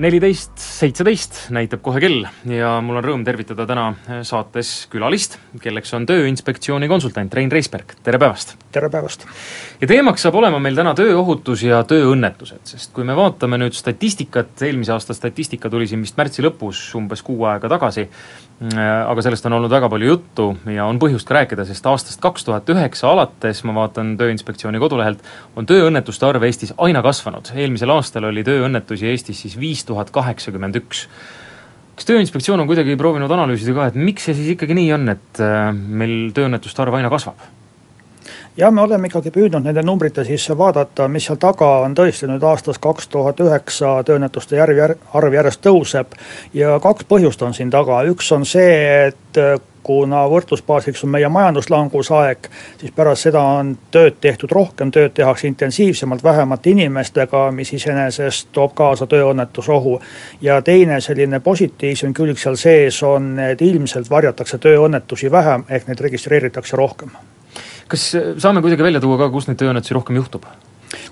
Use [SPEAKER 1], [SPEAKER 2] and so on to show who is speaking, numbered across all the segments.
[SPEAKER 1] neliteist seitseteist näitab kohe kell ja mul on rõõm tervitada täna saates külalist, kelleks on Tööinspektsiooni konsultant Rein Reisberg, tere päevast!
[SPEAKER 2] tere päevast!
[SPEAKER 1] ja teemaks saab olema meil täna tööohutus ja tööõnnetused, sest kui me vaatame nüüd statistikat, eelmise aasta statistika tuli siin vist märtsi lõpus, umbes kuu aega tagasi, aga sellest on olnud väga palju juttu ja on põhjust ka rääkida, sest aastast kaks tuhat üheksa alates, ma vaatan Tööinspektsiooni kodulehelt, on tööõnnetuste arv Eestis aina kasvanud, eelmisel aastal oli tööõnnetusi Eestis siis viis tuhat kaheksakümmend üks kas Tööinspektsioon on kuidagi proovinud analüüsida ka, et miks see siis ikkagi nii on, et äh, meil tööõnnetuste arv aina kasvab?
[SPEAKER 2] jah, me oleme ikkagi püüdnud nende numbrite sisse vaadata, mis seal taga on tõesti nüüd aastast kaks tuhat üheksa tööõnnetuste järv, arv järjest tõuseb. ja kaks põhjust on siin taga, üks on see, et äh, kuna võrdlusbaasiks on meie majanduslangusaeg, siis pärast seda on tööd tehtud rohkem, tööd tehakse intensiivsemalt, vähemate inimestega, mis iseenesest toob kaasa tööõnnetusohu. ja teine selline positiivsem külg seal sees on, et ilmselt varjatakse tööõnnetusi vähem, ehk neid registreeritakse rohkem
[SPEAKER 1] kas saame kuidagi välja tuua ka, kus neid tööõnnetusi rohkem juhtub?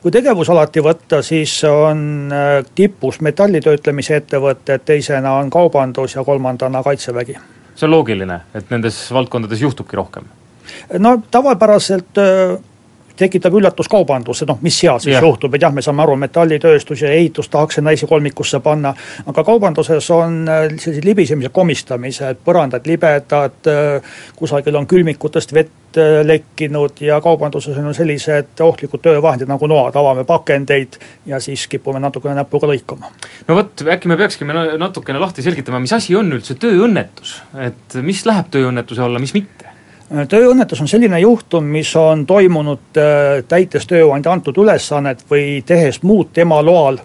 [SPEAKER 2] kui tegevusalati võtta, siis on äh, tipus metallitöötlemise ettevõtted, teisena on kaubandus ja kolmandana kaitsevägi.
[SPEAKER 1] See on loogiline, et nendes valdkondades juhtubki rohkem?
[SPEAKER 2] no tavapäraselt äh, tekitab üllatuskaubanduse, noh mis seal siis yeah. juhtub, et jah, me saame aru, metallitööstus ja ehitus tahaks sinna esikolmikusse panna. aga kaubanduses on äh, sellised libisemise komistamised, põrandad libedad, äh, kusagil on külmikutest vett äh, lekkinud ja kaubanduses on sellised ohtlikud töövahendid nagu noad, avame pakendeid ja siis kipume natukene näpuga lõikama.
[SPEAKER 1] no vot, äkki me peakskime natukene lahti selgitama, mis asi on üldse tööõnnetus, et mis läheb tööõnnetuse alla, mis mitte?
[SPEAKER 2] Tööõnnetus on selline juhtum, mis on toimunud äh, täites tööandja antud ülesannet või tehes muud tema loal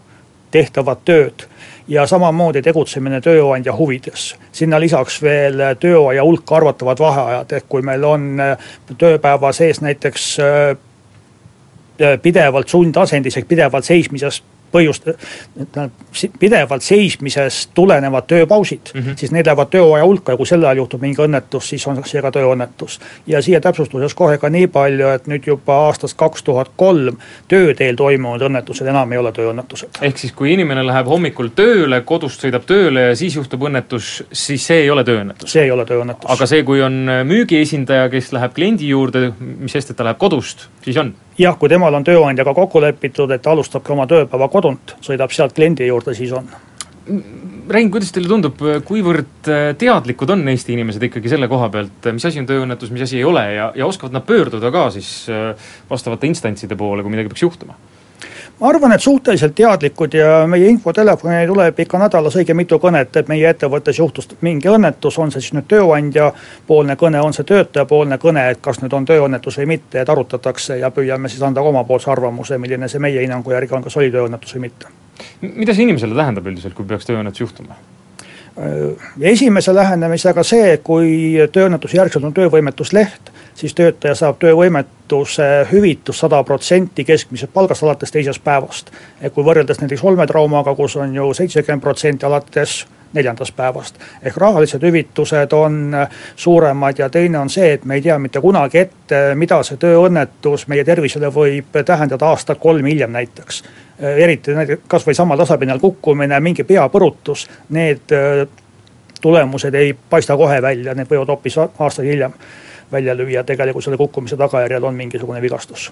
[SPEAKER 2] tehtavat tööd ja samamoodi tegutsemine tööandja huvides. sinna lisaks veel tööaja hulka arvatavad vaheajad, ehk kui meil on äh, tööpäeva sees näiteks äh, pidevalt sundasendis ehk pidevalt seismisest põhjust, pidevalt seismisest tulenevad tööpausid mm, -hmm. siis need lähevad tööaja hulka ja kui sel ajal juhtub mingi õnnetus, siis on see ka tööõnnetus. ja siia täpsustuseks kohe ka nii palju, et nüüd juba aastast kaks tuhat kolm tööteel toimunud õnnetused enam ei ole tööõnnetused.
[SPEAKER 1] ehk siis, kui inimene läheb hommikul tööle, kodust sõidab tööle ja siis juhtub õnnetus, siis see ei ole tööõnnetus?
[SPEAKER 2] see ei ole tööõnnetus.
[SPEAKER 1] aga see, kui on müügiesindaja, kes läheb kliendi juurde, mis sest, et ta läheb kodust, siis on?
[SPEAKER 2] Jah, kui temal on tööandjaga kokku lepitud, et ta alustabki oma tööpäeva kodunt, sõidab sealt kliendi juurde, siis on.
[SPEAKER 1] Rein, kuidas teile tundub, kuivõrd äh, teadlikud on Eesti inimesed ikkagi selle koha pealt, mis asi on tööõnnetus, mis asi ei ole ja, ja oskavad nad pöörduda ka siis äh, vastavate instantside poole, kui midagi peaks juhtuma?
[SPEAKER 2] Ma arvan, et suhteliselt teadlikud ja meie infotelefoni tuleb ikka nädalas õige mitu kõnet, et meie ettevõttes juhtus mingi õnnetus, on see siis nüüd tööandja poolne kõne, on see töötaja poolne kõne, et kas nüüd on tööõnnetus või mitte, et arutatakse ja püüame siis anda omapoolse arvamuse, milline see meie hinnangu järgi on, kas oli tööõnnetus või mitte.
[SPEAKER 1] mida see inimesele tähendab üldiselt, kui peaks tööõnnetus juhtuma?
[SPEAKER 2] esimese lähenemisega see, kui tööõnnetuse järgselt on töövõimetusleht, siis töötaja saab töövõimetuse hüvitus sada protsenti keskmisest palgast alates teisest päevast. kui võrreldes näiteks olmetraumaga, kus on ju seitsekümmend protsenti alates neljandast päevast. ehk rahalised hüvitused on suuremad ja teine on see, et me ei tea mitte kunagi ette, mida see tööõnnetus meie tervisele võib tähendada aastat kolm hiljem näiteks. eriti näiteks kasvõi samal tasapinnal kukkumine, mingi peapõrutus, need tulemused ei paista kohe välja, need võivad hoopis aastaid hiljem välja lüüa, tegelikult selle kukkumise tagajärjel on mingisugune vigastus.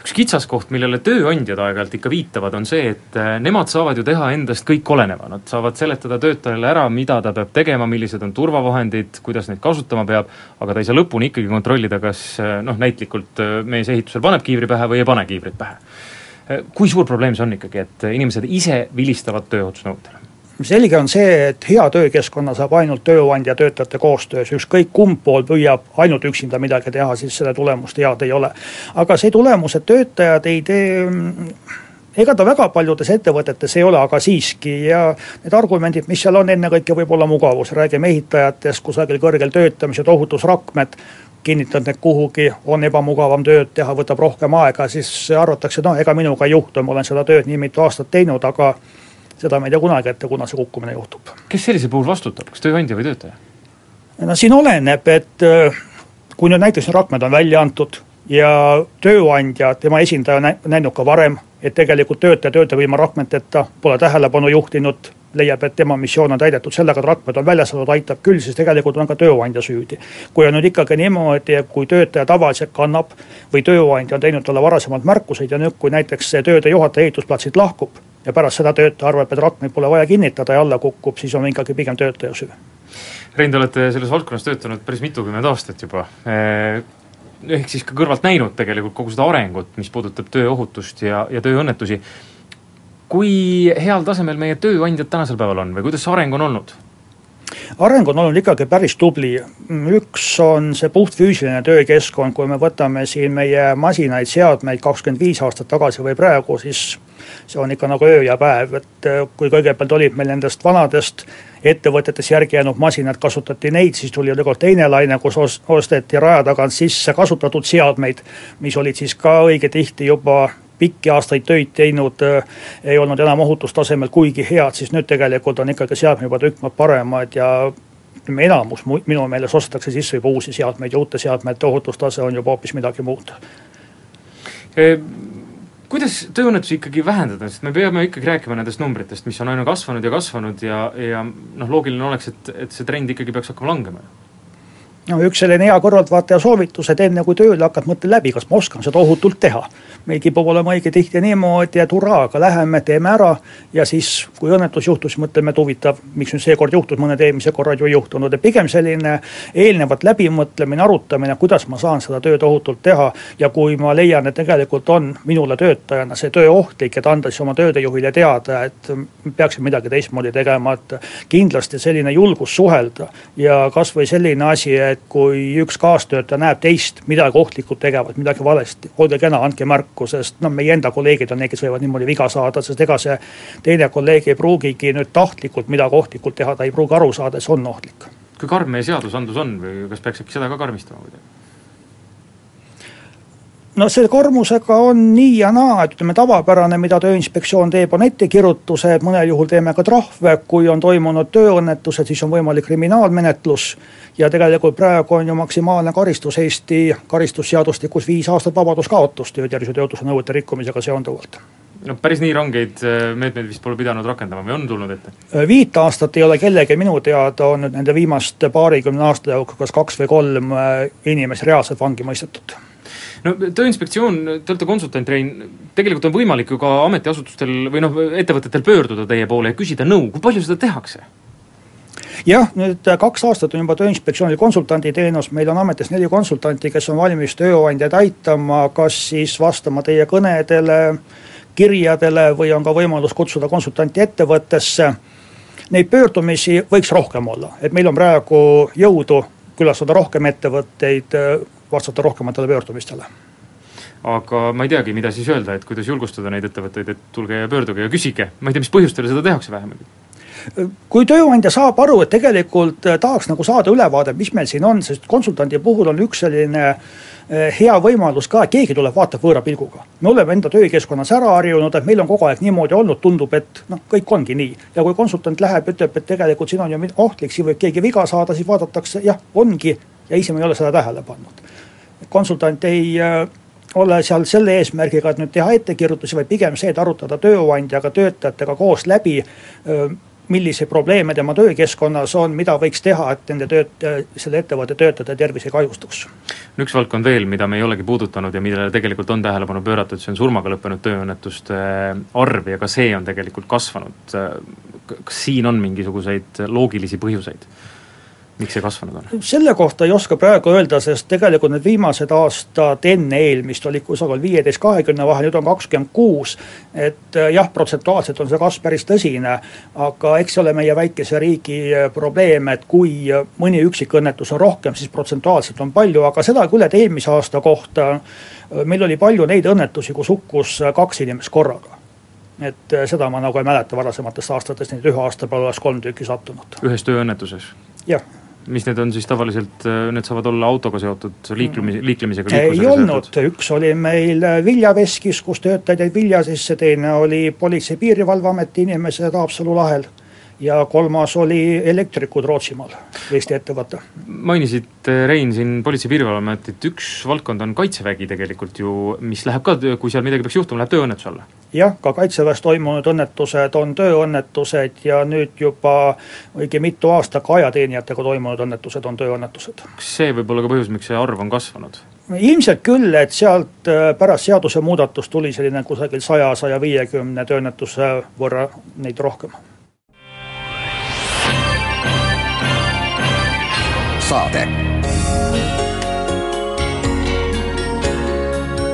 [SPEAKER 1] üks kitsaskoht, millele tööandjad aeg-ajalt ikka viitavad, on see, et äh, nemad saavad ju teha endast kõik oleneva, nad saavad seletada töötajale ära, mida ta peab tegema, millised on turvavahendid, kuidas neid kasutama peab, aga ta ei saa lõpuni ikkagi kontrollida, kas äh, noh, näitlikult äh, mees ehitusel paneb kiivri pähe või ei pane kiivrit pähe. kui suur probleem see on ikkagi, et inimesed ise vilistavad tööohutusnõudele?
[SPEAKER 2] Selge on see, et hea töökeskkonna saab ainult tööandja töötajate koostöös, ükskõik kumb pool püüab ainult üksinda midagi teha, siis selle tulemust head ei ole. aga see tulemus, et töötajad ei tee ega ta väga paljudes ettevõtetes ei ole, aga siiski. Ja need argumendid, mis seal on, ennekõike võib-olla mugavus, räägime ehitajatest, kusagil kõrgel töötamised, ohutusrakmed, kinnitad need kuhugi, on ebamugavam tööd teha, võtab rohkem aega, siis arvatakse, noh, ega minuga ei juhtu, ma olen seda tööd nii mitu aastat teinud, aga seda me ei tea kunagi ette, kuna see kukkumine juhtub.
[SPEAKER 1] kes sellisel puhul vastutab, kas tööandja või töötaja?
[SPEAKER 2] no siin oleneb, et äh, kui nüüd näiteks rakmed on välja antud ja tööandja, tema esindaja on näinud ka varem, et tegelikult töötaja töötab ilma rakmeteta, pole tähelepanu juhtinud, leiab, et tema missioon on täidetud sellega, et rakmed on väljas saadud, aitab küll, siis tegelikult on ka tööandja süüdi. kui on nüüd ikkagi niimoodi, kui töötaja tavaliselt kannab või tööandja on teinud talle varasemalt märkuseid ja nüüd, kui näiteks see tööde juhataja ehitusplatsilt lahkub ja pärast seda töötaja arvab, et rakmeid pole vaja kinnitada ja alla kukub, siis on ikkagi pigem töötaja süü.
[SPEAKER 1] Rein, te olete selles valdkonnas töötanud päris mitukümmend aastat juba ehk siis ka kõrvalt näinud tegelikult kogu seda arengut, mis puudutab tööohutust ja, ja tööõnnetusi kui heal tasemel meie tööandjad tänasel päeval on või kuidas see areng on olnud?
[SPEAKER 2] areng on olnud ikkagi päris tubli, üks on see puhtfüüsiline töökeskkond, kui me võtame siin meie masinaid, seadmeid kakskümmend viis aastat tagasi või praegu, siis see on ikka nagu öö ja päev, et äh, kui kõigepealt olid meil nendest vanadest ettevõtetes järgi jäänud masinad, kasutati neid, siis tuli tegelikult teine laine, kus osteti raja tagant sisse kasutatud seadmeid, mis olid siis ka õige tihti juba pikki aastaid töid teinud, äh, ei olnud enam ohutustasemel kuigi head, siis nüüd tegelikult on ikkagi seadmed juba tükk maad paremad ja ütleme, enamus minu meelest ostetakse sisse juba uusi seadmeid ja uute seadmete ohutustase on juba hoopis midagi muud.
[SPEAKER 1] E kuidas tööõnnetusi ikkagi vähendada, sest me peame ikkagi rääkima nendest numbritest, mis on aina kasvanud ja kasvanud ja, ja noh, loogiline oleks, et, et see trend ikkagi peaks hakkama langema
[SPEAKER 2] üks selline hea kõrvaltvaataja soovitus, et enne kui tööle hakkad, mõtle läbi, kas ma oskan seda ohutult teha. Meil kipub olema õige tihti niimoodi, et hurraaga läheme, teeme ära. Ja siis, kui õnnetus juhtus, mõtleme, et huvitav, miks nüüd seekord juhtus, mõned eelmised korrad ju ei juhtunud, et pigem selline eelnevalt läbimõtlemine, arutamine, kuidas ma saan seda tööd ohutult teha. ja kui ma leian, et tegelikult on minule töötajana see töö ohtlik, et anda siis oma töödejuhile teada, et peaksin midagi teistmoodi tegema, et kindlasti selline julgus suhelda ja kasvõi selline asi, et kui üks kaastöötaja näeb teist midagi ohtlikku tegevat, midagi valesti, olge kena, andke märku, sest noh, meie enda kolleegid on need, kes võivad niimoodi viga saada, sest ega see teine kolleeg ei pruugigi nüüd tahtlikult midagi ohtlikult teha, ta ei pruugi aru saada, et see on ohtlik.
[SPEAKER 1] kui karm meie seadusandlus on või kas peaks äkki seda ka karmistama kuidagi?
[SPEAKER 2] No selle karmusega on nii ja naa, et ütleme, tavapärane, mida Tööinspektsioon teeb, on ettekirjutused, mõnel juhul teeme ka trahve, kui on toimunud tööõnnetused, siis on võimalik kriminaalmenetlus. ja tegelikult praegu on ju maksimaalne karistus Eesti karistusseadustikus viis aastat vabaduskaotust töötervishoiu tööohutuse nõuete rikkumisega seonduvalt
[SPEAKER 1] no päris nii rangeid äh, meetmeid vist pole pidanud rakendama või on tulnud ette?
[SPEAKER 2] Äh, viit aastat ei ole kellelgi minu teada on nüüd nende viimaste paarikümne aasta jooksul kas kaks või kolm äh, inimest reaalselt vangi mõistetud
[SPEAKER 1] no Tööinspektsioon, te olete konsultant, Rein, tegelikult on võimalik ju ka ametiasutustel või noh, ettevõtetel pöörduda teie poole ja küsida nõu, kui palju seda tehakse?
[SPEAKER 2] jah, nüüd kaks aastat on juba Tööinspektsioonil konsultanditeenus, meil on ametis neli konsultanti, kes on valmis tööandjaid aitama, kas siis vastama teie kõnedele, kirjadele või on ka võimalus kutsuda konsultanti ettevõttesse. Neid pöördumisi võiks rohkem olla, et meil on praegu jõudu külastada rohkem ettevõtteid vastata rohkematele pöördumistele.
[SPEAKER 1] Aga ma ei teagi, mida siis öelda, et kuidas julgustada neid ettevõtteid, et tulge ja pöörduge ja küsige, ma ei tea, mis põhjustel seda tehakse vähemalt.
[SPEAKER 2] Kui tööandja saab aru, et tegelikult äh, tahaks nagu saada ülevaade, mis meil siin on, sest konsultandi puhul on üks selline äh, hea võimalus ka, et keegi tuleb, vaatab võõra pilguga. me oleme enda töökeskkonnas ära harjunud, et meil on kogu aeg niimoodi olnud, tundub, et noh, kõik ongi nii. ja kui konsultant läheb, ütleb, et tegelikult siin on ju ohtlik, siin võib keegi viga saada, siis vaadatakse, jah, ongi ja ise me ei ole seda tähele pannud konsultant ei äh, ole seal selle eesmärgiga, et nüüd teha ettekirjutusi, vaid pigem see, et arutada tööandjaga, töötajatega koos läbi äh, milliseid probleeme tema töökeskkonnas on, mida võiks teha, et nende tööt-, selle ettevõtte töötajate tervis ei kahjustuks.
[SPEAKER 1] no üks valdkond veel, mida me ei olegi puudutanud ja millele tegelikult on tähelepanu pööratud, see on surmaga lõppenud tööõnnetuste arv ja ka see on tegelikult kasvanud. kas siin on mingisuguseid loogilisi põhjuseid? Miks see kasvanud on?
[SPEAKER 2] selle kohta ei oska praegu öelda, sest tegelikult need viimased aastad enne eelmist olid kusagil viieteist, kahekümne vahel, nüüd on kakskümmend kuus. et äh, jah, protsentuaalselt on see kasv päris tõsine, aga eks see ole meie väikese riigi äh, probleem, et kui äh, mõni üksik õnnetus on rohkem, siis protsentuaalselt on palju, aga seda küll, et eelmise aasta kohta meil oli palju neid õnnetusi, kus hukkus kaks inimest korraga et seda ma nagu ei mäleta varasematest aastatest, nii et ühe aasta peale oleks kolm tükki sattunud.
[SPEAKER 1] ühes tööõnnetuses?
[SPEAKER 2] jah
[SPEAKER 1] mis need on siis tavaliselt, need saavad olla autoga seotud liiklemise, liiklemisega?
[SPEAKER 2] ei olnud, üks oli meil viljaveskis, kus töötajad jäid vilja sisse, teine oli Politsei-Piirivalveameti inimesed Haapsalu lahel ja kolmas oli elektrikud Rootsimaal, Eesti ettevõte.
[SPEAKER 1] mainisid, eh, Rein, siin Politsei-Piirivalveametit, üks valdkond on Kaitsevägi tegelikult ju, mis läheb ka, kui seal midagi peaks juhtuma, läheb tööõnnetuse alla?
[SPEAKER 2] jah, ka Kaitseväes toimunud õnnetused on tööõnnetused ja nüüd juba õige mitu aastat ka ajateenijatega toimunud õnnetused on tööõnnetused.
[SPEAKER 1] kas see võib olla ka põhjus, miks see arv on kasvanud?
[SPEAKER 2] ilmselt küll, et sealt eh, pärast seadusemuudatust tuli selline kusagil saja, saja viiekümne tööõnnetuse võrra neid rohkem
[SPEAKER 3] saade.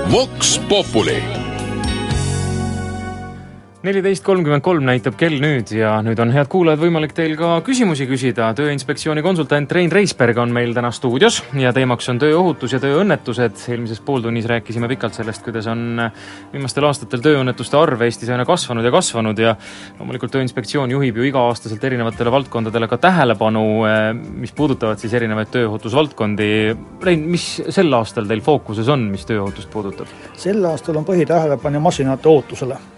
[SPEAKER 4] Vox Populi
[SPEAKER 1] neliteist kolmkümmend kolm näitab kell nüüd ja nüüd on, head kuulajad, võimalik teil ka küsimusi küsida. tööinspektsiooni konsultant Rein Reisberg on meil täna stuudios ja teemaks on tööohutus ja tööõnnetused. eelmises pooltunnis rääkisime pikalt sellest, kuidas on viimastel aastatel tööõnnetuste arv Eestis aina kasvanud ja kasvanud ja loomulikult Tööinspektsioon juhib ju iga-aastaselt erinevatele valdkondadele ka tähelepanu, mis puudutavad siis erinevaid tööohutusvaldkondi. Rein, mis sel aastal teil fookuses on, mis tööohutust puudutab?
[SPEAKER 2] sel aastal on põhitähelepanu masinate ohutusele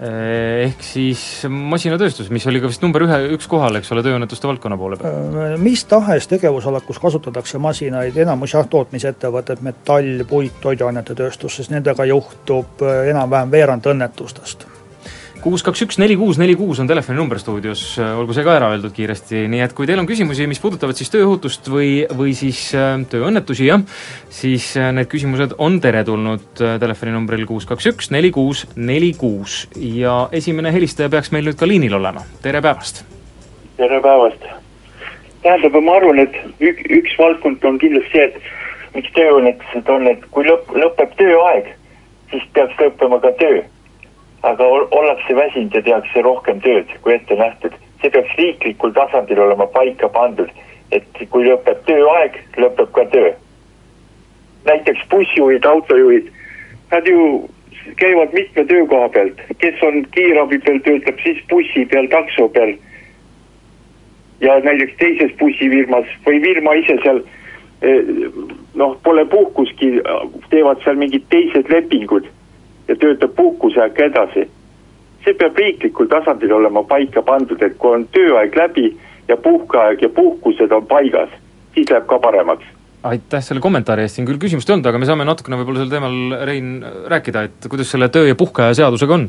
[SPEAKER 1] ehk siis masinatööstus, mis oli ka vist number ühe, üks kohal, eks ole, tööõnnetuste valdkonna poole peal?
[SPEAKER 2] Äh, mis tahes tegevusala, kus kasutatakse masinaid, enamus jah, tootmisettevõtted, metall, puit, toiduainete tööstus, sest nendega juhtub äh, enam-vähem veerand õnnetustest
[SPEAKER 1] kuus, kaks, üks, neli, kuus, neli, kuus on telefoninumber stuudios, olgu see ka ära öeldud kiiresti, nii et kui teil on küsimusi, mis puudutavad siis tööohutust või, või siis äh, tööõnnetusi, jah, siis äh, need küsimused on teretulnud äh, telefoninumbril kuus, kaks, üks, neli, kuus, neli, kuus. Ja esimene helistaja peaks meil nüüd ka liinil olema, tere päevast!
[SPEAKER 5] tere päevast! tähendab, ma arvan, et ük, üks valdkond on kindlasti see, et miks tööõnnetused on, et kui lõpp, lõpeb tööaeg, siis peaks lõppema ka töö aga ollakse väsinud ja tehakse rohkem tööd kui ette nähtud. see peaks riiklikul tasandil olema paika pandud, et kui lõpeb tööaeg, lõpeb ka töö. näiteks bussijuhid, autojuhid, nad ju käivad mitme töökoha pealt, kes on kiirabi peal, töötab siis bussi peal, takso peal. ja näiteks teises bussifirmas või firma ise seal eh, noh, pole puhkuski, teevad seal mingid teised lepingud ja töötab puhkuseaeg edasi. see peab riiklikul tasandil olema paika pandud, et kui on tööaeg läbi ja puhkeaeg ja puhkused on paigas, siis läheb ka paremaks
[SPEAKER 1] aitäh selle kommentaari eest, siin küll küsimust ei olnud, aga me saame natukene võib-olla sel teemal, Rein, rääkida, et kuidas selle töö- ja puhkeaja seadusega on?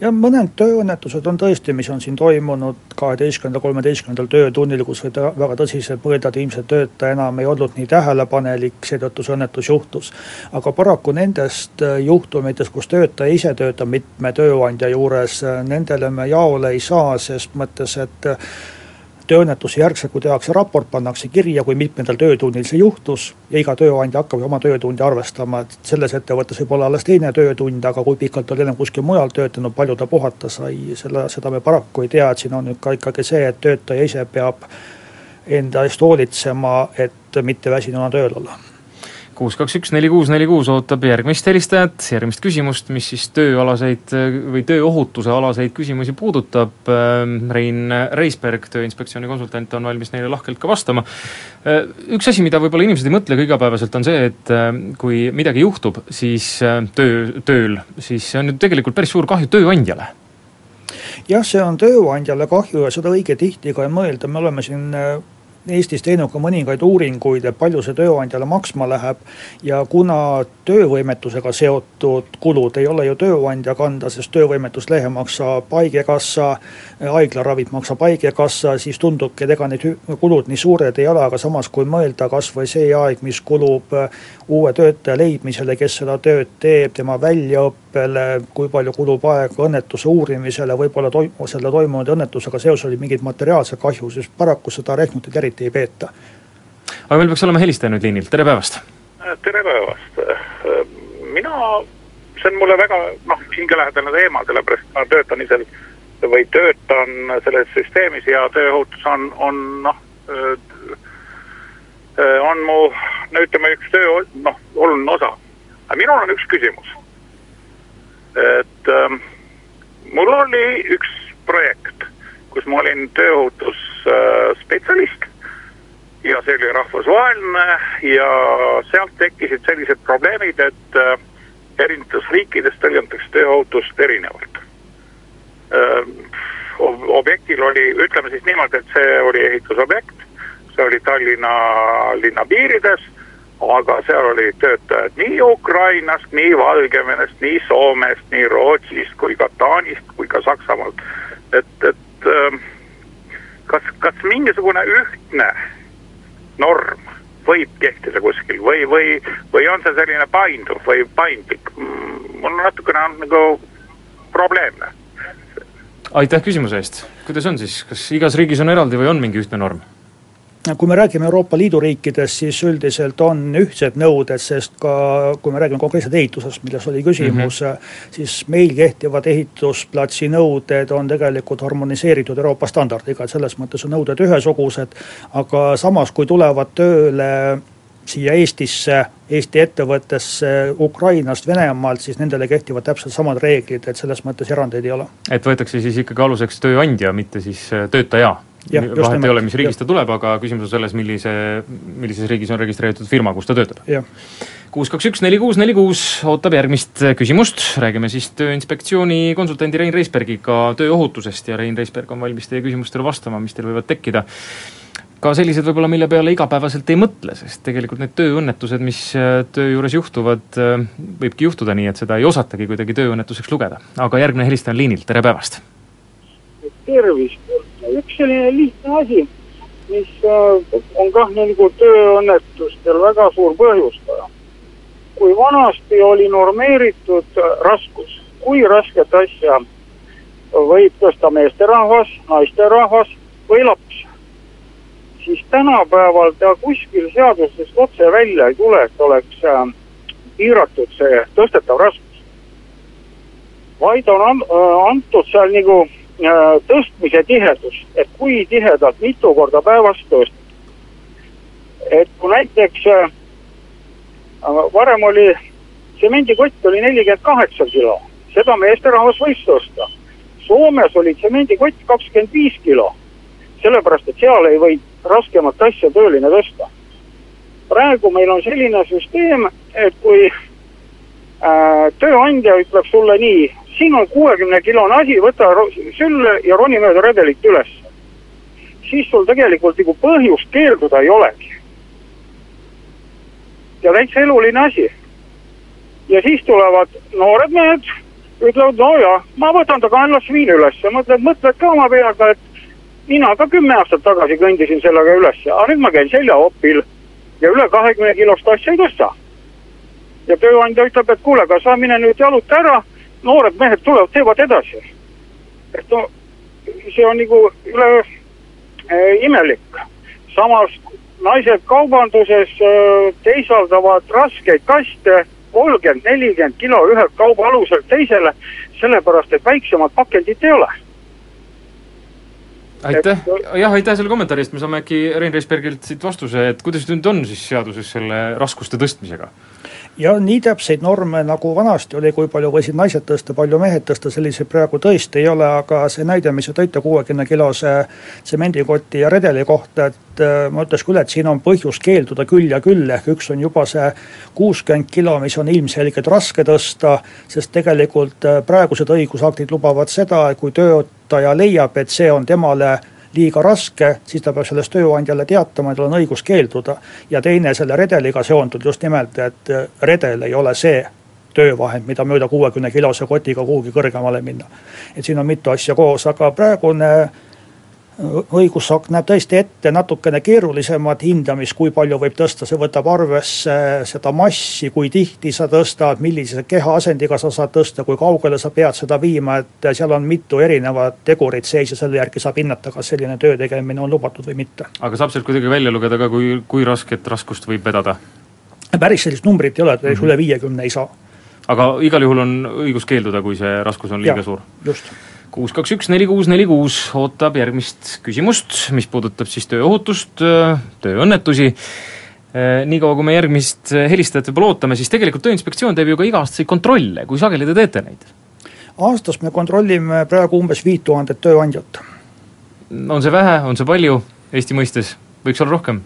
[SPEAKER 2] Ja mõned tööõnnetused on tõesti, mis on siin toimunud kaheteistkümnendal, kolmeteistkümnendal töötunnil, kus võib väga tõsiselt mõelda, et ilmselt töötaja enam ei olnud nii tähelepanelik, seetõttu see õnnetus juhtus. aga paraku nendest äh, juhtumitest, kus töötaja ise töötab mitme tööandja juures, äh, nendele me jaole ei saa, sest mõttes, et tööõnnetuse järgselt, kui tehakse raport, pannakse kirja, kui mitmendal töötunnil see juhtus ja iga tööandja hakkab oma töötundi arvestama, et selles ettevõttes võib olla alles teine töötund, aga kui pikalt oli ennem kuskil mujal töötanud, palju ta puhata sai, selle, seda me paraku ei tea, et siin on nüüd ka ikkagi see, et töötaja ise peab enda eest hoolitsema, et mitte väsinuna tööl olla
[SPEAKER 1] kuus, kaks, üks, neli, kuus, neli, kuus ootab järgmist helistajat, järgmist küsimust, mis siis tööalaseid või tööohutuse alaseid küsimusi puudutab. Ähm, Rein Reisberg, Tööinspektsiooni konsultant, on valmis neile lahkelt ka vastama. Äh, üks asi, mida võib-olla inimesed ei mõtle ka igapäevaselt, on see, et äh, kui midagi juhtub, siis äh, töö, tööl, siis see on ju tegelikult päris suur kahju tööandjale
[SPEAKER 2] jah, see on tööandjale kahju ja seda õige tihti ka ei mõelda, me oleme siin Eestis teinud ka mõningaid uuringuid, et palju see tööandjale maksma läheb. ja kuna töövõimetusega seotud kulud ei ole ju tööandja kanda, sest töövõimetuslehe maksab haigekassa, haiglaravid maksab haigekassa, siis tundubki, et ega need kulud nii suured ei ole, aga samas kui mõelda kasvõi see aeg, mis kulub uue töötaja leidmisele, kes seda tööd teeb, tema väljaõppele, kui palju kulub aega õnnetuse uurimisele, võib-olla toim-, selle toimunud õnnetusega seoses oli mingit materiaalset kahju, siis paraku seda rehnutit eriti ei peeta.
[SPEAKER 1] aga meil peaks olema helistaja nüüd liinil, tere päevast!
[SPEAKER 6] tere päevast, mina, see on mulle väga noh, hingelähedane teema, sellepärast ma töötan ise või töötan selles süsteemis ja tööohutus on, on noh, Äh, on mu, no ütleme, üks töö, noh, oluline osa. aga minul on üks küsimus. et ähm, mul oli üks projekt, kus ma olin tööohutusspetsialist ja see oli rahvusvaheline ja sealt tekkisid sellised probleemid, et äh, erinevates riikides tõlgendatakse tööohutust erinevalt. Äh, objektil oli, ütleme siis niimoodi, et see oli ehitusobjekt, see oli Tallinna linna piirides, aga seal olid töötajad nii Ukrainast, nii Valgevenest, nii Soomest, nii Rootsist kui ka Taanist kui ka Saksamaalt. et, et äh, kas, kas mingisugune ühtne norm võib kehtida kuskil või, või, või on see selline painduv või paindlik? Mm, mul natukene on nagu probleemne.
[SPEAKER 1] aitäh küsimuse eest, kuidas on siis, kas igas riigis on eraldi või on mingi ühtne norm?
[SPEAKER 2] Kui me räägime Euroopa Liidu riikidest, siis üldiselt on ühtsed nõuded, sest ka kui me räägime konkreetselt ehitusest, milles oli küsimus mm, -hmm. siis meil kehtivad ehitusplatsi nõuded on tegelikult harmoniseeritud Euroopa standardiga, et selles mõttes on nõuded ühesugused. aga samas, kui tulevad tööle siia Eestisse, Eesti ettevõttesse Ukrainast, Venemaalt, siis nendele kehtivad täpselt samad reeglid, et selles mõttes erandeid ei ole.
[SPEAKER 1] et võetakse siis ikkagi aluseks tööandja, mitte siis töötaja? Vahet ei ole, mis riigist ta tuleb, aga küsimus on selles, millise, millises riigis on registreeritud firma, kus ta töötab. kuus, kaks, üks, neli, kuus, neli, kuus ootab järgmist küsimust, räägime siis Tööinspektsiooni konsultandi Rein Reisbergiga tööohutusest ja Rein Reisberg on valmis teie küsimustele vastama, mis teil võivad tekkida ka sellised võib-olla, mille peale igapäevaselt ei mõtle, sest tegelikult need tööõnnetused, mis äh, töö juures juhtuvad, äh, võibki juhtuda nii, et seda ei osatagi kuidagi tööõnnetuseks lugeda. aga järgmine helistaja on liinil, tere päevast!
[SPEAKER 7] Tervist, üks selline lihtne asi, mis äh, on kah nagu tööõnnetustel väga suur põhjustaja. kui vanasti oli normeeritud äh, raskus, kui rasket asja võib tõsta meesterahvas, naisterahvas või laps, siis tänapäeval ta kuskil seadustest otse välja ei tule, et oleks äh, piiratud see tõstetav raskus. vaid on antud seal nagu tõstmise tihedus, et kui tihedalt, mitu korda päevas tõsta. et kui näiteks äh, varem oli tsemendikott oli nelikümmend kaheksa kilo, seda meesterahvas võis tõsta. Soomes oli tsemendikott kakskümmend viis kilo, sellepärast et seal ei või raskemat asja tööline tõsta. praegu meil on selline süsteem, et kui äh, tööandja ütleb sulle nii, siin on kuuekümne kilone asi, võta sülle ja roni mööda redelit üles. siis sul tegelikult nagu põhjust keelduda ei olegi. ja täitsa eluline asi. ja siis tulevad noored mehed, ütlevad, no jah, ma võtan ta kaenlas viin üles, mõtled, mõtled ka oma peaga, et mina ka kümme aastat tagasi kõndisin sellega üles, aga nüüd ma käin seljaopil ja üle kahekümne kilost asja ei tõsta. Ja tööandja ütleb, et kuule, aga sa mine nüüd jaluta ära noored mehed tulevad, teevad edasi. et no see on nagu üle äh, imelik. samas naised kaubanduses äh, teisaldavad raskeid kaste kolmkümmend, nelikümmend kilo ühelt kaubaaluselt teisele, sellepärast et väiksemat pakendit ei ole
[SPEAKER 1] aitäh, jah, aitäh selle kommentaari eest, me saame äkki Rein Reisbergilt siit vastuse, et kuidas nüüd on siis seaduses selle raskuste tõstmisega?
[SPEAKER 2] Ja nii täpseid norme, nagu vanasti oli, kui palju võisid naised tõsta, palju mehed tõsta, selliseid praegu tõesti ei ole, aga see näide, mis te tõite kuuekümne kilose tsemendikoti ja redeli kohta, et äh, ma ütleks küll, et siin on põhjust keelduda küll ja küll, ehk üks on juba see kuuskümmend kilo, mis on ilmselgelt raske tõsta, sest tegelikult äh, praegused õigusaktid lubavad seda, kui töötaja leiab, et see on temale liiga raske, siis ta peab sellest tööandjale teatama, tal on õigus keelduda. ja teine selle redeliga seondub just nimelt, et redel ei ole see töövahend, mida mööda kuuekümne kilose kotiga kuhugi kõrgemale minna. et siin on mitu asja koos, aga praegune õigusakt näeb tõesti ette natukene keerulisemat hindamist, kui palju võib tõsta, see võtab arvesse seda massi, kui tihti sa tõstad, millise kehaasendiga sa saad tõsta, kui kaugele sa pead seda viima, et seal on mitu erinevat tegurit sees ja selle järgi saab hinnata, kas selline töö tegemine on lubatud või mitte.
[SPEAKER 1] aga saab sealt kuidagi välja lugeda ka, kui, kui rasket raskust võib vedada?
[SPEAKER 2] päris sellist numbrit ei ole, et mm -hmm. üle viiekümne ei saa.
[SPEAKER 1] aga igal juhul on õigus keelduda, kui see raskus on liiga ja, suur?
[SPEAKER 2] just
[SPEAKER 1] kuus, kaks, üks, neli, kuus, neli, kuus ootab järgmist küsimust, mis puudutab siis tööohutust, tööõnnetusi. niikaua, kui me järgmist helistajat võib-olla ootame, siis tegelikult Tööinspektsioon teeb ju ka iga-aastaseid kontrolle, kui sageli te teete neid?
[SPEAKER 2] aastas me kontrollime praegu umbes viit tuhandet tööandjat.
[SPEAKER 1] on see vähe, on see palju Eesti mõistes, võiks olla rohkem?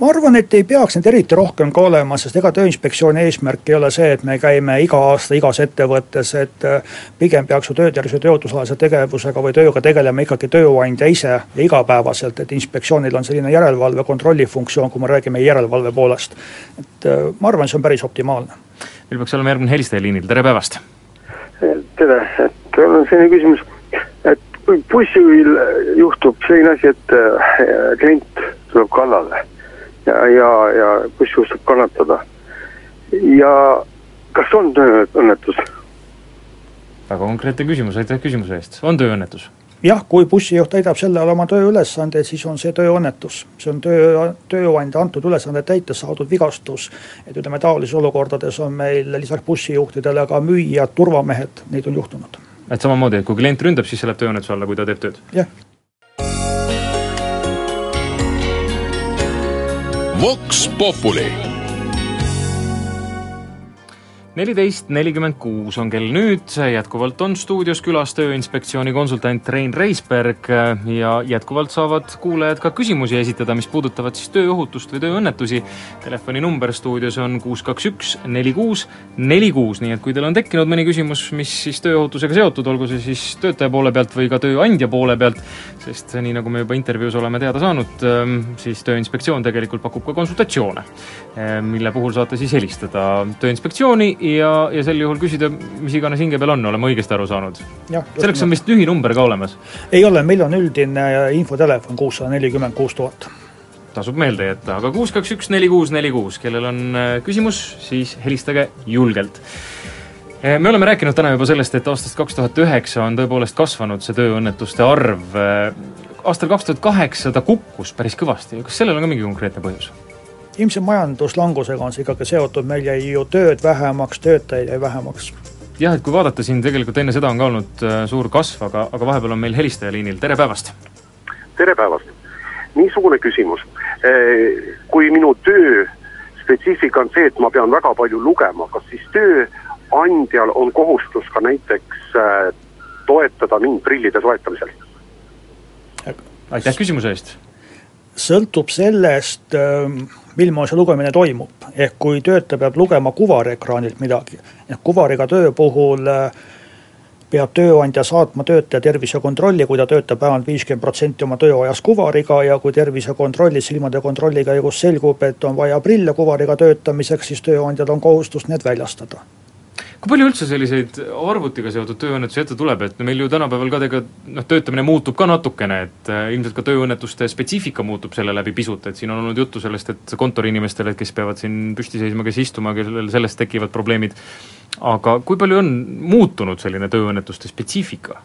[SPEAKER 2] Ma arvan, et ei peaks neid eriti rohkem ka olema, sest ega Tööinspektsiooni eesmärk ei ole see, et me käime iga aasta igas ettevõttes, et äh, pigem peaks ju töötervishoiu tööohutusalase tegevusega või tööga tegelema ikkagi tööandja ise ja igapäevaselt, et inspektsioonil on selline järelevalve, kontrolli funktsioon, kui me räägime järelevalve poolest. et äh, ma arvan, see on päris optimaalne.
[SPEAKER 1] meil peaks olema järgmine helistaja liinil, tere päevast!
[SPEAKER 8] tere, et mul on selline küsimus, et kui bussijuhil juhtub selline asi, et äh, klient tuleb kallale ja, ja, ja bussijuht saab kannatada ja kas on tööõnnetus?
[SPEAKER 1] väga konkreetne küsimus, aitäh küsimuse eest, on tööõnnetus?
[SPEAKER 2] jah, kui bussijuht täidab selle all oma tööülesande, siis on see tööõnnetus. see on töö, tööandja antud ülesande täites saadud vigastus. et ütleme, taolises olukordades on meil lisaks bussijuhtidele ka müüjad, turvamehed, neid on juhtunud.
[SPEAKER 1] et samamoodi, et kui klient ründab, siis see läheb tööõnnetuse alla, kui ta teeb tööd?
[SPEAKER 2] jah.
[SPEAKER 4] Vox Populi
[SPEAKER 1] neliteist nelikümmend kuus on kell nüüd, jätkuvalt on stuudios külas Tööinspektsiooni konsultant Rein Reisberg. Ja jätkuvalt saavad kuulajad ka küsimusi esitada, mis puudutavad siis tööohutust või tööõnnetusi. telefoninumber stuudios on kuus, kaks, üks, neli, kuus, neli, kuus, nii et kui teil on tekkinud mõni küsimus, mis siis tööohutusega seotud, olgu see siis töötaja poole pealt või ka tööandja poole pealt, sest nii, nagu me juba intervjuus oleme teada saanud, siis Tööinspektsioon tegelikult pakub ka konsultatsioone, mille puhul saate siis helistada Tööinspektsiooni ja, ja sel juhul küsida, mis iganes hinge peal on, oleme õigesti aru saanud? selleks on vist lühinumber ka olemas?
[SPEAKER 2] ei ole, meil on üldine infotelefon kuussada nelikümmend kuus tuhat.
[SPEAKER 1] tasub meelde jätta, aga kuus, kaks, üks, neli, kuus, neli, kuus, kellel on äh, küsimus, siis helistage julgelt äh, me oleme rääkinud täna juba sellest, et aastast kaks tuhat üheksa on tõepoolest kasvanud see tööõnnetuste arv. Äh, aastal kaks tuhat kaheksa ta kukkus päris kõvasti, kas sellel on ka mingi konkreetne põhjus?
[SPEAKER 2] Ilmse majanduslangusega on see ikkagi seotud, meil jäi ju tööd vähemaks, töötajaid jäi vähemaks.
[SPEAKER 1] jah, et kui vaadata siin tegelikult enne seda on ka olnud äh, suur kasv, aga, aga vahepeal on meil helistaja liinil, tere päevast!
[SPEAKER 8] tere päevast! niisugune küsimus, äh, kui minu töö spetsiifika on see, et ma pean väga palju lugema, kas siis tööandjal on kohustus ka näiteks äh, toetada mind prillide soetamisel?
[SPEAKER 1] aitäh küsimuse eest!
[SPEAKER 2] Sõltub sellest, ähm, mil moel see lugemine toimub. ehk kui töötaja peab lugema kuvarekraanilt midagi, ehk kuvariga töö puhul äh, peab tööandja saatma töötaja tervisekontrolli, kui ta töötab vähemalt viiskümmend protsenti oma tööajast kuvariga ja kui tervisekontrollis, silmade kontrolli käigus selgub, et on vaja prille kuvariga töötamiseks, siis tööandjal on kohustus need väljastada
[SPEAKER 1] kui palju üldse selliseid arvutiga seotud tööõnnetusi ette tuleb, et meil ju tänapäeval ka tegelikult noh, töötamine muutub ka natukene, et äh, ilmselt ka tööõnnetuste spetsiifika muutub selle läbi pisut, et siin on olnud juttu sellest, et kontoriinimestele, kes peavad siin püsti seisma, kes istuma, kellel sellest tekivad probleemid, aga kui palju on muutunud selline tööõnnetuste spetsiifika?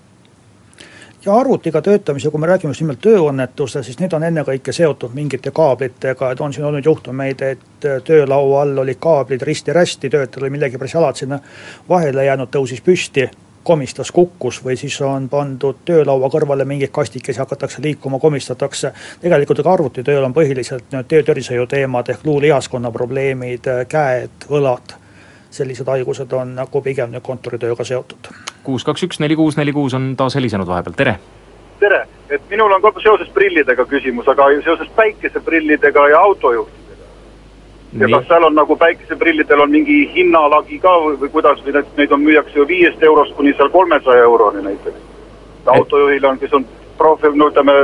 [SPEAKER 2] Ja arvutiga töötamise, kui me räägime just nimelt tööõnnetusest, siis need on ennekõike seotud mingite kaablitega, et on siin olnud juhtumeid, et töölaua all olid kaablid risti-rästi, töötajal oli millegipärast jalad sinna vahele jäänud, tõusis püsti, komistas, kukkus või siis on pandud töölaua kõrvale mingeid kastikesi, hakatakse liikuma, komistatakse. tegelikult aga arvutitööl on põhiliselt need töötervishoiu teemad ehk luulihaskonna probleemid, käed, õlad sellised haigused on nagu pigem nüüd kontoritööga seotud.
[SPEAKER 1] kuus, kaks, üks, neli, kuus, neli, kuus on taas helisenud vahepeal, tere!
[SPEAKER 9] tere, et minul on ka seoses prillidega küsimus, aga seoses päikeseprillidega ja autojuhtidega. ja kas seal on nagu päikeseprillidel on mingi hinnalagi ka või, või kuidas, või neid, neid on, müüakse ju viiest eurost kuni seal kolmesaja euroni näiteks. autojuhil on, kes on profil, no ütleme,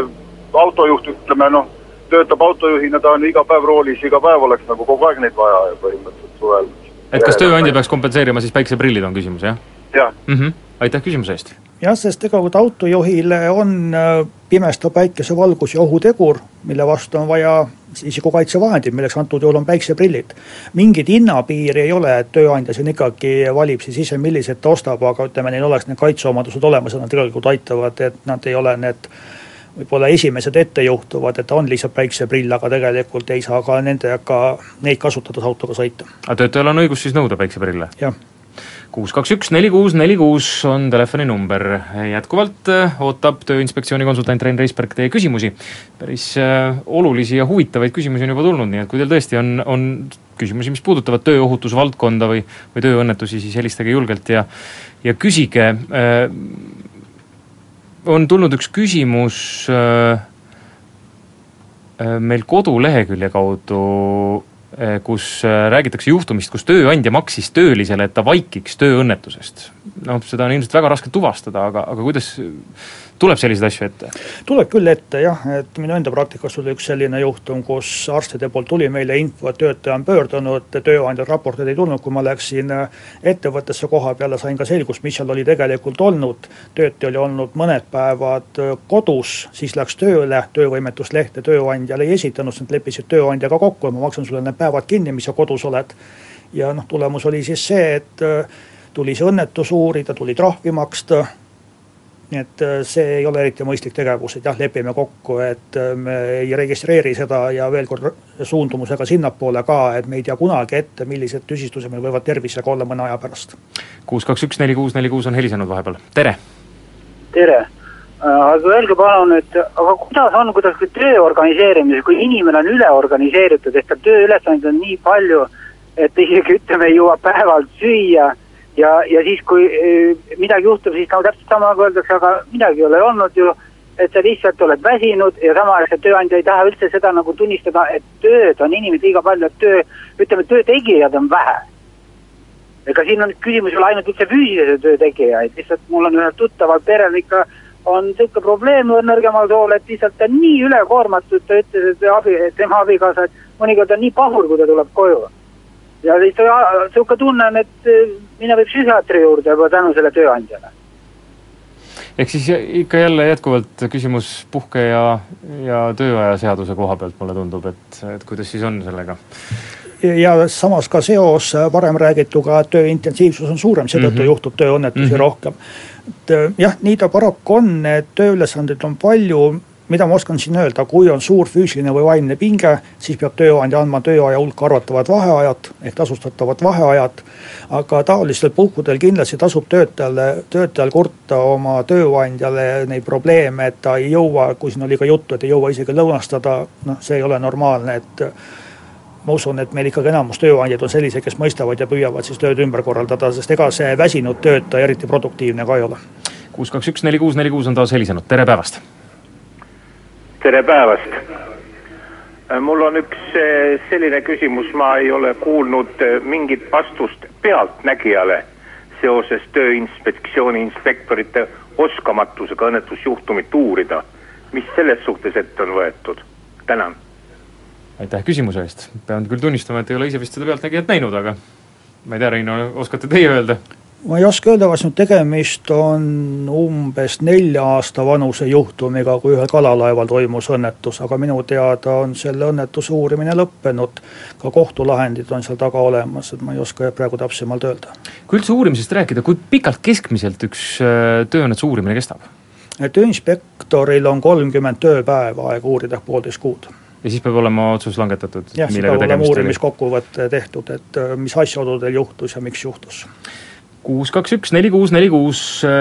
[SPEAKER 9] autojuht, ütleme noh, töötab autojuhina, ta on iga päev roolis, iga päev oleks nagu kogu aeg neid vaja ja põhimõtteliselt suvel
[SPEAKER 1] et kas tööandja peaks kompenseerima siis päikseprillid, on küsimus, jah?
[SPEAKER 9] jah
[SPEAKER 1] mm -hmm.. aitäh küsimuse eest.
[SPEAKER 2] jah, sest tegelikult autojuhile on äh, pimestav päikesevalgus ja ohutegur, mille vastu on vaja isikukaitsevahendid, milleks antud juhul on päikseprillid. mingit hinnapiiri ei ole, et tööandja siin ikkagi valib siis ise, millised ta ostab, aga ütleme, neil oleks need kaitseomadused olemas ja nad tegelikult aitavad, et nad ei ole need võib-olla esimesed ette juhtuvad, et on lihtsalt päikseprill, aga tegelikult ei saa ka nendega, neid kasutades autoga sõita.
[SPEAKER 1] aga töötajal on õigus siis nõuda päikseprille?
[SPEAKER 2] jah
[SPEAKER 1] kuus, kaks, üks, neli, kuus, neli, kuus on telefoninumber. jätkuvalt äh, ootab Tööinspektsiooni konsultant Rein Reisberg teie küsimusi. päris äh, olulisi ja huvitavaid küsimusi on juba tulnud, nii et kui teil tõesti on, on küsimusi, mis puudutavad tööohutusvaldkonda või, või tööõnnetusi, siis helistage julgelt ja, ja küsige. On tulnud üks küsimus meil kodulehekülje kaudu kus räägitakse juhtumist, kus tööandja maksis töölisele, et ta vaikiks tööõnnetusest. noh, seda on ilmselt väga raske tuvastada, aga, aga kuidas tuleb selliseid asju ette?
[SPEAKER 2] tuleb küll ette jah, et minu enda praktikas oli üks selline juhtum, kus arstide poolt tuli meile info, et töötaja on pöördunud, tööandjal raporteid ei tulnud, kui ma läksin ettevõttesse koha peale, sain ka selgust, mis seal oli tegelikult olnud. töötaja oli olnud mõned päevad kodus, siis läks tööle, töövõimetuslehte tööandjale ei esitanud, siis nad leppisid tööandjaga kokku, ma maksan sulle need päevad kinni, mis sa kodus oled. ja noh, tulemus oli siis see, et tuli see õnnetus uurida, tuli trahvi maksta nii et äh, see ei ole eriti mõistlik tegevus, et jah, lepime kokku, et äh, me ei registreeri seda ja veel kord suundumusega sinnapoole ka, et me ei tea kunagi ette, millised tüsistused meil võivad tervisega olla mõne aja pärast.
[SPEAKER 1] kuus, kaks, üks, neli, kuus, neli, kuus on helisenud vahepeal, tere.
[SPEAKER 7] tere, äh, aga öelge palun, et aga kuidas on, kuidas töö organiseerimisel, kui inimene on üle organiseeritud, ehk tal tööülesandeid on nii palju, et isegi ütleme, ei jõua päevalt süüa ja, ja siis, kui eh, midagi juhtub, siis nagu täpselt sama öeldakse, aga midagi ei ole olnud ju, et sa lihtsalt oled väsinud ja samaaegselt tööandja ei taha üldse seda nagu tunnistada, et tööd on inimesed liiga palju, et töö, ütleme, töö tegijaid on vähe. ega siin on küsimus ei ole ainult üldse füüsilise töö tegijaid, lihtsalt mul on ühel tuttaval perel ikka on niisugune probleem nõrgemal sool, et lihtsalt ta on nii ülekoormatud, ta ütles, et abi, tema abikaasa, et mõnikord on nii pahur, kui ta tuleb koju ja siis niisugune tunne on, et eh, mine või psühhiaatri juurde juba tänu selle tööandjale.
[SPEAKER 1] ehk siis ikka jälle jätkuvalt küsimus puhke- ja, ja tööaja seaduse koha pealt, mulle tundub, et, et kuidas siis on sellega?
[SPEAKER 2] ja samas ka seos varem räägituga, et töö intensiivsus on suurem, seetõttu mm -hmm. juhtub tööõnnetusi mm -hmm. rohkem. et eh, jah, nii ta paraku on, et tööülesandeid on palju, mida ma oskan siin öelda, kui on suur füüsiline või vaimne pinge, siis peab tööandja andma tööaja hulka arvatavad vaheajad ehk tasustatavad vaheajad. aga taolistel puhkudel kindlasti tasub töötajale, töötajal kurta oma tööandjale neid probleeme, et ta ei jõua, kui siin oli ka juttu, et ei jõua isegi lõunastada, noh, see ei ole normaalne, et ma usun, et meil ikkagi enamus tööandjaid on sellised, kes mõistavad ja püüavad siis tööd ümber korraldada, sest ega see väsinud töötaja eriti produktiivne ka ei ole.
[SPEAKER 1] kuus, kaks, üks, neli, kuus, neli, kuus on taas helisenud, tere päevast
[SPEAKER 10] tere päevast! mul on üks eh, selline küsimus, ma ei ole kuulnud eh, mingit vastust pealtnägijale seoses Tööinspektsiooni inspektorite oskamatusega õnnetusjuhtumit uurida. mis selles suhtes ette on võetud? tänan.
[SPEAKER 1] aitäh küsimuse eest, pean küll tunnistama, et ei ole ise vist seda Pealtnägijat näinud, aga ma ei tea, Reino, oskate teie öelda?
[SPEAKER 2] Ma ei oska öelda, kas nüüd tegemist on umbes nelja aasta vanuse juhtumiga, kui ühel kalalaeval toimus õnnetus, aga minu teada on selle õnnetuse uurimine lõppenud. ka kohtulahendid on seal taga olemas, et ma ei oska praegu täpsemalt öelda.
[SPEAKER 1] kui üldse uurimisest rääkida, kui pikalt keskmiselt üks äh, tööõnnetuse uurimine kestab?
[SPEAKER 2] tööinspektoril on kolmkümmend tööpäeva aega uurida, poolteist kuud
[SPEAKER 1] ja siis peab olema otsus langetatud?
[SPEAKER 2] jah, siis peab olema uurimiskokkuvõte tehtud, et äh, mis asjaoludel juhtus ja miks juhtus
[SPEAKER 1] kuus, kaks, üks, neli, kuus, neli, kuus,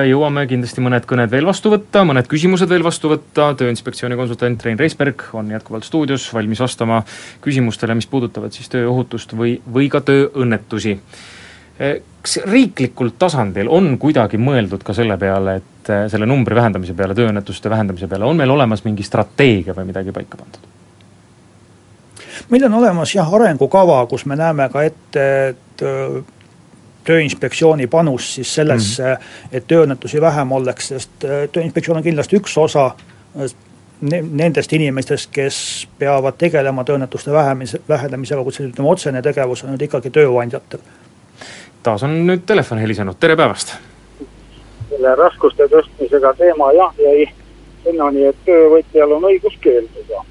[SPEAKER 1] jõuame kindlasti mõned kõned veel vastu võtta, mõned küsimused veel vastu võtta, Tööinspektsiooni konsultant Rein Reisberg on jätkuvalt stuudios, valmis vastama küsimustele, mis puudutavad siis tööohutust või, või ka tööõnnetusi. kas riiklikul tasandil on kuidagi mõeldud ka selle peale, et selle numbri vähendamise peale, tööõnnetuste vähendamise peale, on meil olemas mingi strateegia või midagi paika pandud?
[SPEAKER 2] meil on olemas jah, arengukava, kus me näeme ka ette, et tööinspektsiooni panus siis sellesse mm, -hmm. et tööõnnetusi vähem oleks, sest äh, tööinspektsioon on kindlasti üks osa äh, nendest inimestest, kes peavad tegelema tööõnnetuste vähemise, vähendamisega, kuid see ütleme, otsene tegevus on nüüd ikkagi tööandjatel.
[SPEAKER 1] taas on nüüd telefon helisenud, tere päevast!
[SPEAKER 7] selle raskuste tõstmisega teema jah, jäi sinnani, et töövõtjal on õigus keelduda.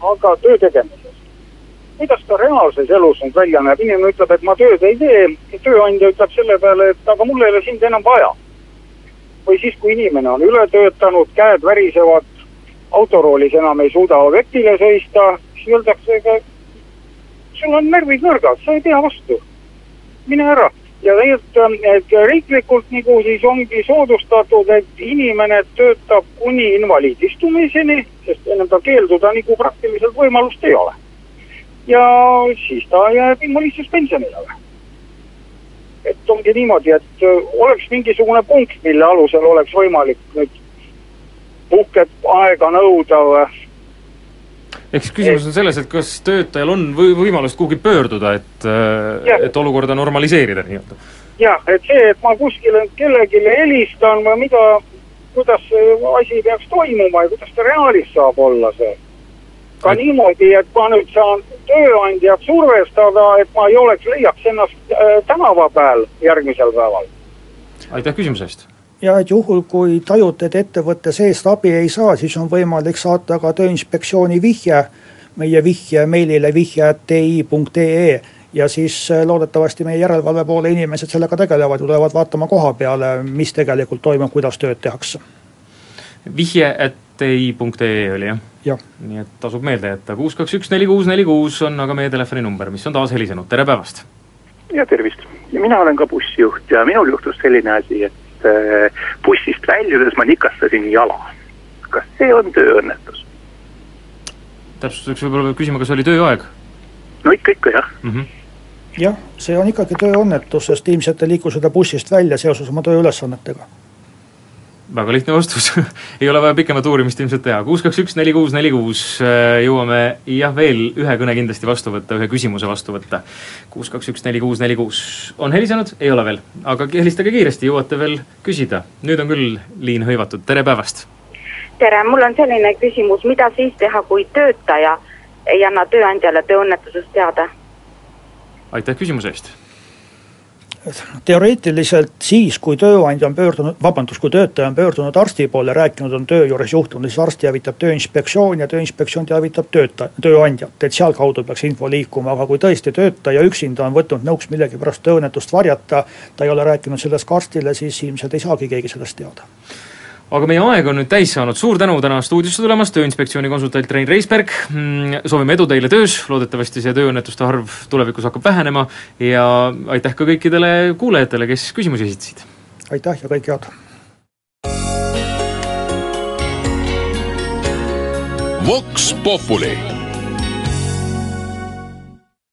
[SPEAKER 7] aga töö tegemisel kuidas ta reaalses elus nüüd välja näeb, inimene ütleb, et ma tööd ei tee, tööandja ütleb selle peale, et aga mul ei ole sind enam vaja. või siis, kui inimene on üle töötanud, käed värisevad, autoroolis enam ei suuda objektile seista, siis öeldakse, ega sul on närvid nõrgad, sa ei pea vastu. mine ära ja tegelikult riiklikult nagu siis ongi soodustatud, et inimene töötab kuni invaliidistumiseni, sest ennem tal keelduda nagu praktiliselt võimalust ei ole ja siis ta jääb ilma lihtsalt pensionile või? et ongi niimoodi, et äh, oleks mingisugune punkt, mille alusel oleks võimalik nüüd puhket aega nõuda või
[SPEAKER 1] ehk siis küsimus on selles, et kas töötajal on või võimalust kuhugi pöörduda, et, et olukorda normaliseerida nii-öelda?
[SPEAKER 7] jah, et see, et ma kuskile kellelegi helistan või mida, kuidas see asi peaks toimuma ja kuidas ta reaalis saab olla see. Ka et... niimoodi, et ma nüüd saan tööandjat survestada, et ma ei oleks, leiaks ennast äh, tänava peal järgmisel päeval.
[SPEAKER 1] aitäh küsimuse eest
[SPEAKER 2] ja et juhul, kui tajute, et ettevõtte seest abi ei saa, siis on võimalik saata ka Tööinspektsiooni vihje meie vihje meilile vihje.ti.ee ja siis äh, loodetavasti meie järelevalve poole inimesed sellega tegelevad, tulevad vaatama koha peale, mis tegelikult toimub, kuidas tööd tehakse.
[SPEAKER 1] vihje et ei.ee oli jah
[SPEAKER 2] ja.?
[SPEAKER 1] nii et tasub meelde jätta, kuus, kaks, üks, neli, kuus, neli, kuus on aga meie telefoninumber, mis on taas helisenud, tere päevast!
[SPEAKER 10] ja tervist, mina olen ka bussijuht ja minul juhtus selline asi, et Äh, bussist väljudes ma nikastasin jala. kas see on tööõnnetus?
[SPEAKER 1] täpsustuseks võib-olla peab küsima, kas oli tööaeg?
[SPEAKER 10] no ikka, ikka jah mm.
[SPEAKER 2] -hmm. jah, see on ikkagi tööõnnetus, sest ilmselt te liikusite bussist välja seoses oma tööülesannetega
[SPEAKER 1] väga lihtne vastus. Ei ole vaja pikemat uurimist ilmselt teha, kuus, kaks, üks, neli, kuus, neli, kuus, äh, jõuame jah, veel ühe kõne kindlasti vastu võtta, ühe küsimuse vastu võtta. kuus, kaks, üks, neli, kuus, neli, kuus, on helisenud, ei ole veel, aga helistage kiiresti, jõuate veel küsida. nüüd on küll liin hõivatud, tere päevast!
[SPEAKER 11] tere, mul on selline küsimus, mida siis teha, kui töötaja ei anna tööandjale tööõnnetusest teada?
[SPEAKER 1] aitäh küsimuse eest
[SPEAKER 2] teoreetiliselt siis, kui tööandja on pöördunud, vabandust, kui töötaja on pöördunud arsti poole, rääkinud on töö juures juhtunud, siis arst teavitab Tööinspektsioon ja Tööinspektsioon teavitab töötaja, tööandjat, et sealkaudu peaks info liikuma, aga kui tõesti töötaja üksinda on võtnud nõuks millegipärast tööõnnetust varjata, ta ei ole rääkinud sellest ka arstile, siis ilmselt ei saagi keegi sellest teada
[SPEAKER 1] aga meie aeg on nüüd täis saanud, suur tänu täna stuudiosse tulemast, Tööinspektsiooni konsultant Rein Reisberg. Mm, soovime edu teile töös, loodetavasti see tööõnnetuste arv tulevikus hakkab vähenema ja aitäh ka kõikidele kuulajatele, kes küsimusi esitasid.
[SPEAKER 2] aitäh ja kõike head.
[SPEAKER 12] Vox Populi